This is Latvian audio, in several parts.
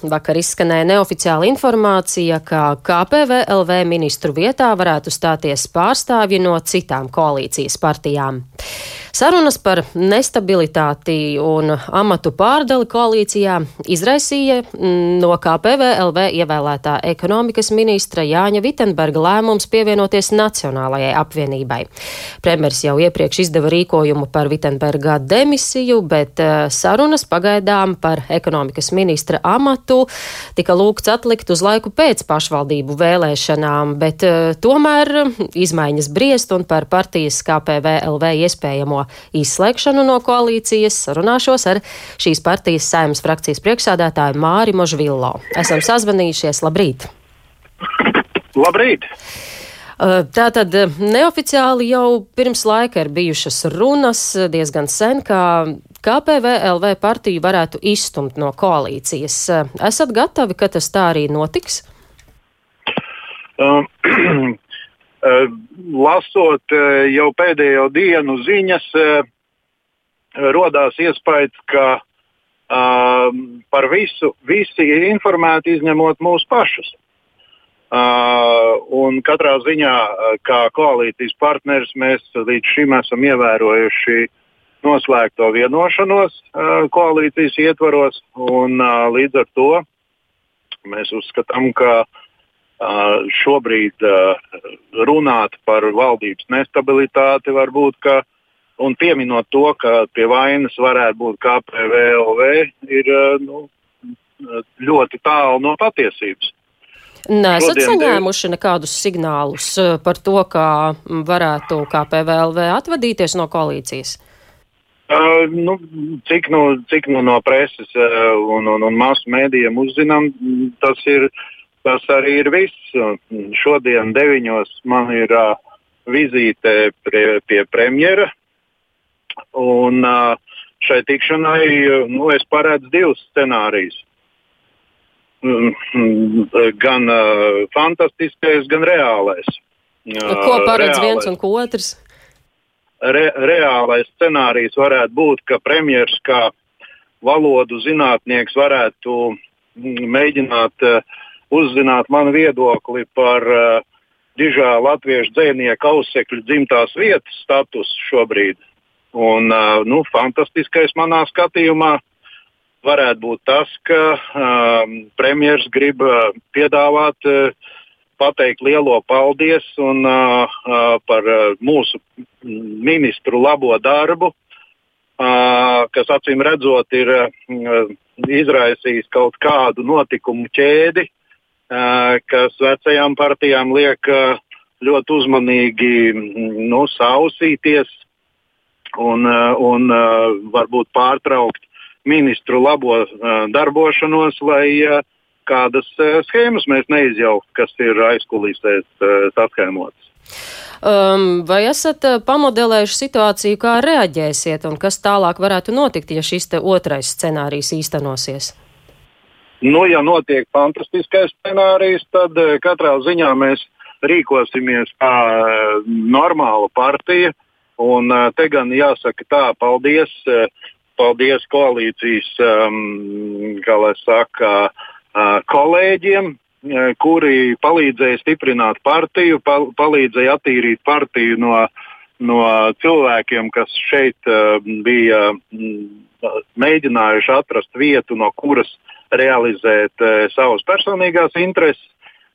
Vakar izskanēja neoficiāla informācija, ka KPVLV ministru vietā varētu stāties pārstāvji no citām koalīcijas partijām. Sarunas par nestabilitāti un amatu pārdali koalīcijā izraisīja mm, no KPVLV ievēlētā ekonomikas ministra Jāņa Vitenberga lēmums pievienoties Nacionālajai apvienībai. Premjers jau iepriekš izdeva rīkojumu par Vitenberga demisiju, bet eh, sarunas pagaidām par ekonomikas ministra amatu tika lūgts atlikt uz laiku pēc pašvaldību vēlēšanām, bet eh, tomēr izmaiņas briest un par partijas KPVLV iespējamo izslēgšanu no koalīcijas sarunāšos ar šīs partijas saimnes frakcijas priekšsādātāju Māri Možvillo. Esam sazvanījušies. Labrīt! Labrīt! Uh, tātad uh, neoficiāli jau pirms laika ir bijušas runas diezgan sen, ka KPVLV partiju varētu izstumt no koalīcijas. Uh, esat gatavi, ka tas tā arī notiks? Um, lasot eh, jau pēdējo dienu ziņas, eh, rodās iespējas, ka par visu visi ir informēti, izņemot mūsu pašus. Un katrā ziņā, kā koalīcijas partneris, mēs līdz šim esam ievērojuši noslēgto vienošanos koalīcijas ietvaros, un līdz ar to mēs uzskatām, ka uh, šobrīd runāt par valdības nestabilitāti varbūt, ka, un pieminot to, ka pie vainas varētu būt KPVLV, ir nu, ļoti tālu no patiesības. Nesat saņēmuši nekādus signālus par to, ka varētu KPVLV atvadīties no koalīcijas? Uh, nu, cik nu, cik nu no preses uh, un, un, un masu mēdījiem uzzinām, tas ir uh, Tas arī ir viss. Šodien, deviņos, man ir uh, vizīte prie, pie premjera. Un uh, šai tikšanai nu, es paredzu divus scenārijus. Gan uh, fantastiskais, gan reālais. Uh, ko paredz reālais. viens un ko otrs? Re, reālais scenārijs varētu būt, ka premjerministrs kā valodu zinātnieks varētu mēģināt uh, uzzināt manu viedokli par uh, dižā latviešu dzinieku ausekļu dzimtās vietas statusu šobrīd. Un, uh, nu, fantastiskais manā skatījumā varētu būt tas, ka uh, premjerministrs grib uh, piedāvāt, uh, pateikt lielo paldies un, uh, uh, par uh, mūsu ministru labo darbu, uh, kas acīm redzot ir uh, izraisījis kaut kādu notikumu ķēdi, kas vecajām partijām liek ļoti uzmanīgi nu, sausīties un, un varbūt pārtraukt ministru labo darbošanos, lai kādas schēmas mēs neizjauktu, kas ir aizkulisēs saskaņotas. Um, vai esat pamodelējuši situāciju, kā reaģēsiet un kas tālāk varētu notikt, ja šis otrais scenārijs īstenosies? Nu, ja notiek fantastiskais scenārijs, tad eh, katrā ziņā mēs rīkosimies kā eh, normāla partija. Un eh, te gan jāsaka tā, paldies, paldies koalīcijas, lai saka, kolēģiem, kuri palīdzēja stiprināt partiju, pal palīdzēja attīrīt partiju no, no cilvēkiem, kas šeit uh, bija mm, mēģinājuši atrast vietu, no kuras realizēt e, savas personīgās intereses.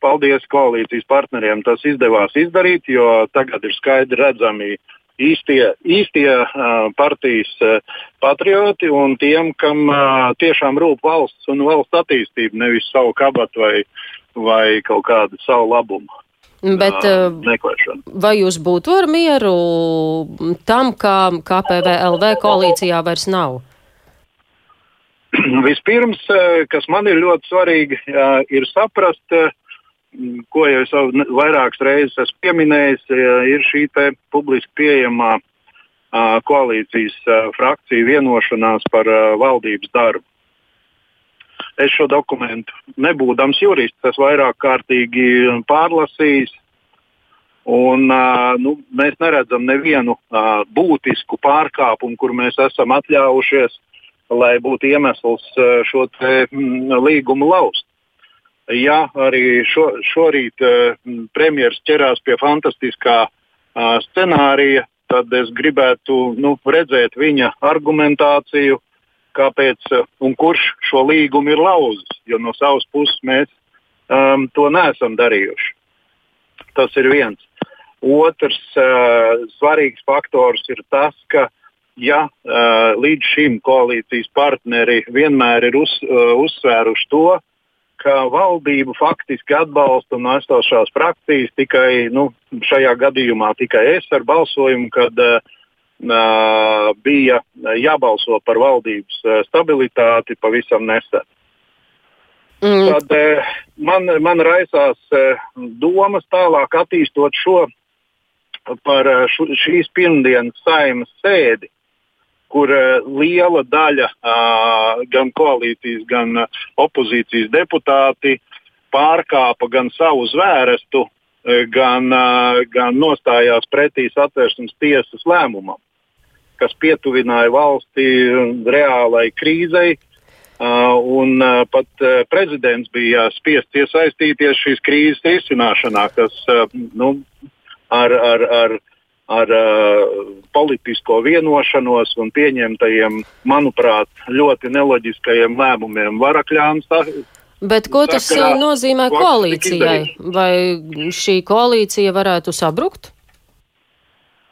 Paldies koalīcijas partneriem, tas izdevās izdarīt, jo tagad ir skaidri redzami īstie, īstie uh, partijas uh, patrioti un tiem, kam tiešām rūp valsts un valsts attīstība, nevis savu kabatu vai, vai kaut kādu savu labumu. Bet, vai jūs būtu ar mieru tam, ka KPVLV koalīcijā vairs nav? Vispirms, eh, kas man ir ļoti svarīgi, ir saprast, eh, ko jau es vairākas reizes esmu pieminējis, ir šī publiski pieejamā koalīcijas frakciju vienošanās par valdības darbu. Es šo dokumentu, nebūdams jurists, esmu vairāk kārtīgi pārlasījis. Un, nu, mēs neredzam nevienu būtisku pārkāpumu, kur mēs esam atļāvušies lai būtu iemesls uh, šo te, mm, līgumu laust. Ja arī šo, šorīt uh, premjerministrs ķerās pie fantastiskā uh, scenārija, tad es gribētu nu, redzēt viņa argumentāciju, kāpēc un kurš šo līgumu ir lauzis. Jo no savas puses mēs um, to neesam darījuši. Tas ir viens. Otrs uh, svarīgs faktors ir tas, ka ja uh, līdz šim koalīcijas partneri vienmēr ir uz, uh, uzsvēruši to, ka valdību faktiski atbalsta no esošās frakcijas tikai nu, šajā gadījumā tikai es ar balsojumu, kad uh, bija jābalso par valdības stabilitāti pavisam nesen. Mm. Tad man, man raisās domas tālāk attīstot šo par šu, šīs pirmdienas saimas sēdi, kur liela daļa gan koalīcijas, gan opozīcijas deputāti pārkāpa gan savu zvērestu, gan, gan nostājās pretī satversmes tiesas lēmumam kas pietuvināja valsti reālai krīzei. Un pat prezidents bija spiests iesaistīties šīs krīzes risināšanā, kas nu, ar, ar, ar, ar uh, politisko vienošanos un pieņemtajiem, manuprāt, ļoti neloģiskajiem lēmumiem Varakļāns. Bet ko tas sakarā, nozīmē koalīcijai? Vai šī koalīcija varētu sabrukt?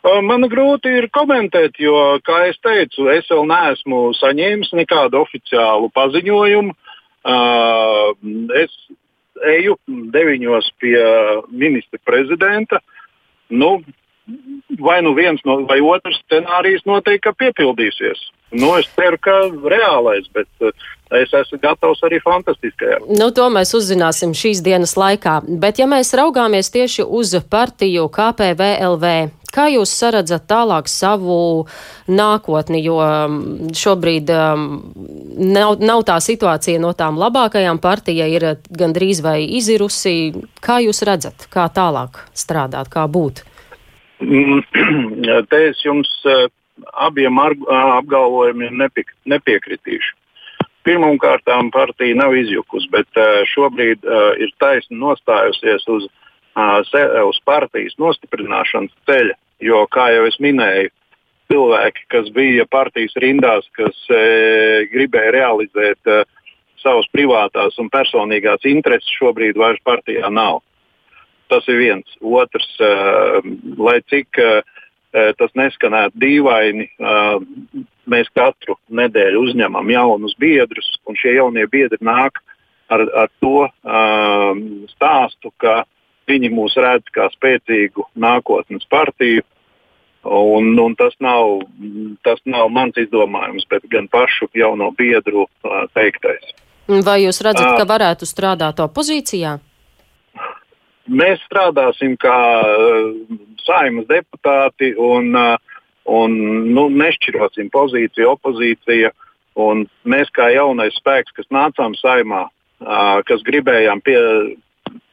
Man grūti ir komentēt, jo, kā jau teicu, es vēl neesmu saņēmis nekādu oficiālu paziņojumu. Es eju deviņos pie ministra prezidenta. Nu, vai nu viens no, vai otrs scenārijs noteikti piepildīsies. Nu, es ceru, ka reālais, bet es esmu gatavs arī fantastiskajam. Nu, to mēs uzzināsim šīs dienas laikā. Bet, ja mēs raugāmies tieši uz partiju KPVLV, Kā jūs saredzat tālāk savu nākotni, jo um, šobrīd um, nav, nav tā situācija no tām labākajām partija ir gandrīz vai izirusi. Kā jūs redzat, kā tālāk strādāt, kā būt? Mm, te es jums uh, abiem apgalvojumiem nepiekritīšu. Pirmkārt, partija nav izjukusi, bet uh, šobrīd uh, ir taisni nostājusies uz uz partijas nostiprināšanas ceļa. Jo, kā jau es minēju, cilvēki, kas bija partijas rindās, kas e, gribēja realizēt e, savas privātās un personīgās intereses, šobrīd vairs partijā nav. Tas ir viens. Otrs, e, lai cik e, tas neskanētu dīvaini, mēs katru nedēļu uzņemam jaunus biedrus, un šie jaunie biedri nāk ar, ar to stāstu, ka Viņi mūs redz kā spēcīgu nākotnes partiju. Un, un tas, nav, tas nav mans izdomājums, bet gan pašu jauno biedru teiktais. Vai jūs redzat, ka varētu strādāt opozīcijā? Mēs strādāsim kā uh, saimnes deputāti un, uh, un nu, nešķirosim pozīciju, opozīcija. Un mēs kā jaunais spēks, kas nācām saimā, uh, kas gribējām pie,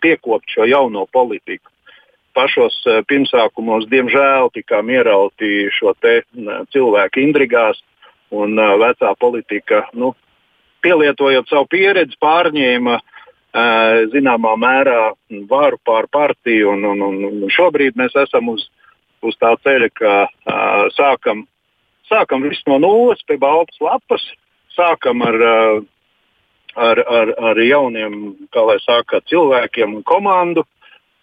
piekopt šo jauno politiku. Pašos eh, pirmsākumos, diemžēl, tikām ierauti šo cilvēku intrigās, un vecā politika, nu, pielietojot savu pieredzi, pārņēma uh, zināmā mērā varu pār partiju. Un, un, un, un šobrīd mēs esam uz, uz tā ceļa, ka uh, sākam, sākam visu no nulles pie baltas lapas, sākam ar uh, ar, ar, ar jauniem saka, cilvēkiem un komandu,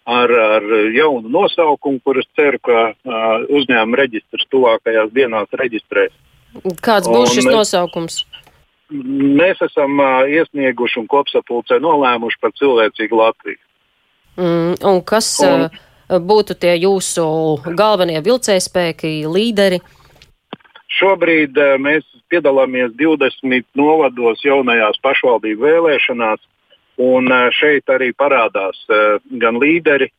ar, ar jaunu nosaukumu, kurus ceru, ka uh, uzņēmuma reģistrs tuvākajās dienās reģistrēs. Kāds būs un šis nosaukums? Mēs esam iesnieguši un kopsapulcē nolēmuši par cilvēcīgu Latviju. Mm, un kas un, būtu tie jūsu galvenie vilcējspēki, līderi? Šobrīd mēs piedalāmies 20 novados jaunajās pašvaldību vēlēšanās, un šeit arī parādās gan līderi,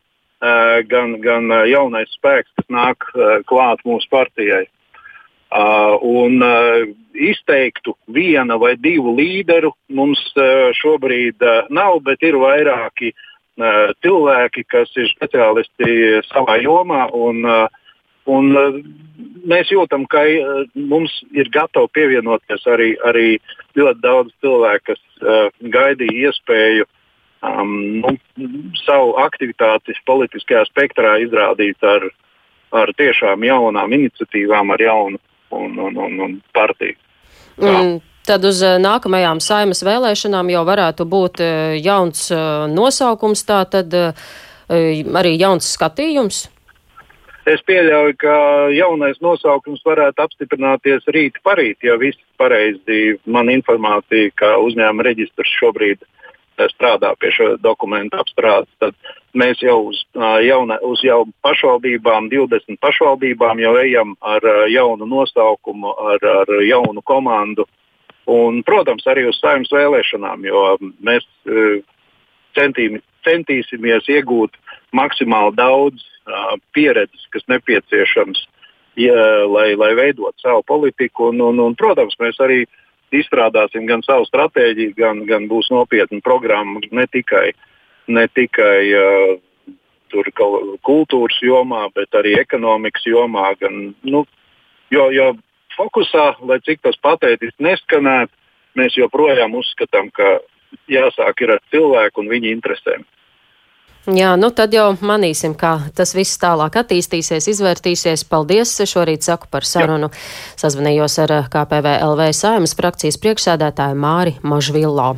gan, gan jaunais spēks, kas nāk klāt mūsu partijai. Un izteiktu viena vai divu līderu. Mums šobrīd nav, bet ir vairāki cilvēki, kas ir speciālisti savā jomā. Un uh, Un, uh, mēs jūtam, ka uh, mums ir gatavi pievienoties arī, arī ļoti daudz cilvēku, kas uh, gaidīja iespēju um, nu, savu aktivitāti politiskajā spektrā izrādīt ar, ar tiešām jaunām iniciatīvām, ar jaunu un, un, un, un partiju. Mm. Tad uz eh, nākamajām saimas vēlēšanām jau varētu būt eh, jauns eh, nosaukums, tā tad arī jauns skatījums. Es pieļauju, ka jaunais nosaukums varētu apstiprināties rīt parīt, ja viss pareizi man informācija, ka uzņēmuma reģistrs šobrīd strādā pie šo dokumentu apstrādes. Tad mēs jau uz, jauna, uz jau pašvaldībām, 20 pašvaldībām jau ejam ar jaunu nosaukumu, ar, ar jaunu komandu. Un, protams, arī uz saimnes vēlēšanām, jo mēs uh, centīmi, centīsimies iegūt maksimāli daudz uh, pieredzes, kas nepieciešams, ja, lai, lai veidot savu politiku. Un, un, un, protams, mēs arī izstrādāsim gan savu stratēģiju, gan, gan būs nopietna programma ne tikai, ne tikai uh, tur, kultūras jomā, bet arī ekonomikas jomā. Gan, nu, jo, jo fokusā, lai cik tas patētiski neskanētu, mēs joprojām uzskatām, ka jāsāk ar cilvēku un viņa interesēm. Jā, nu tad jau manīsim, kā tas viss tālāk attīstīsies, izvērtīsies. Paldies! Šorīt saku par sarunu. Jā. Sazvanījos ar KPV LV saimas frakcijas priekšsēdētāju Māri Mažvillo.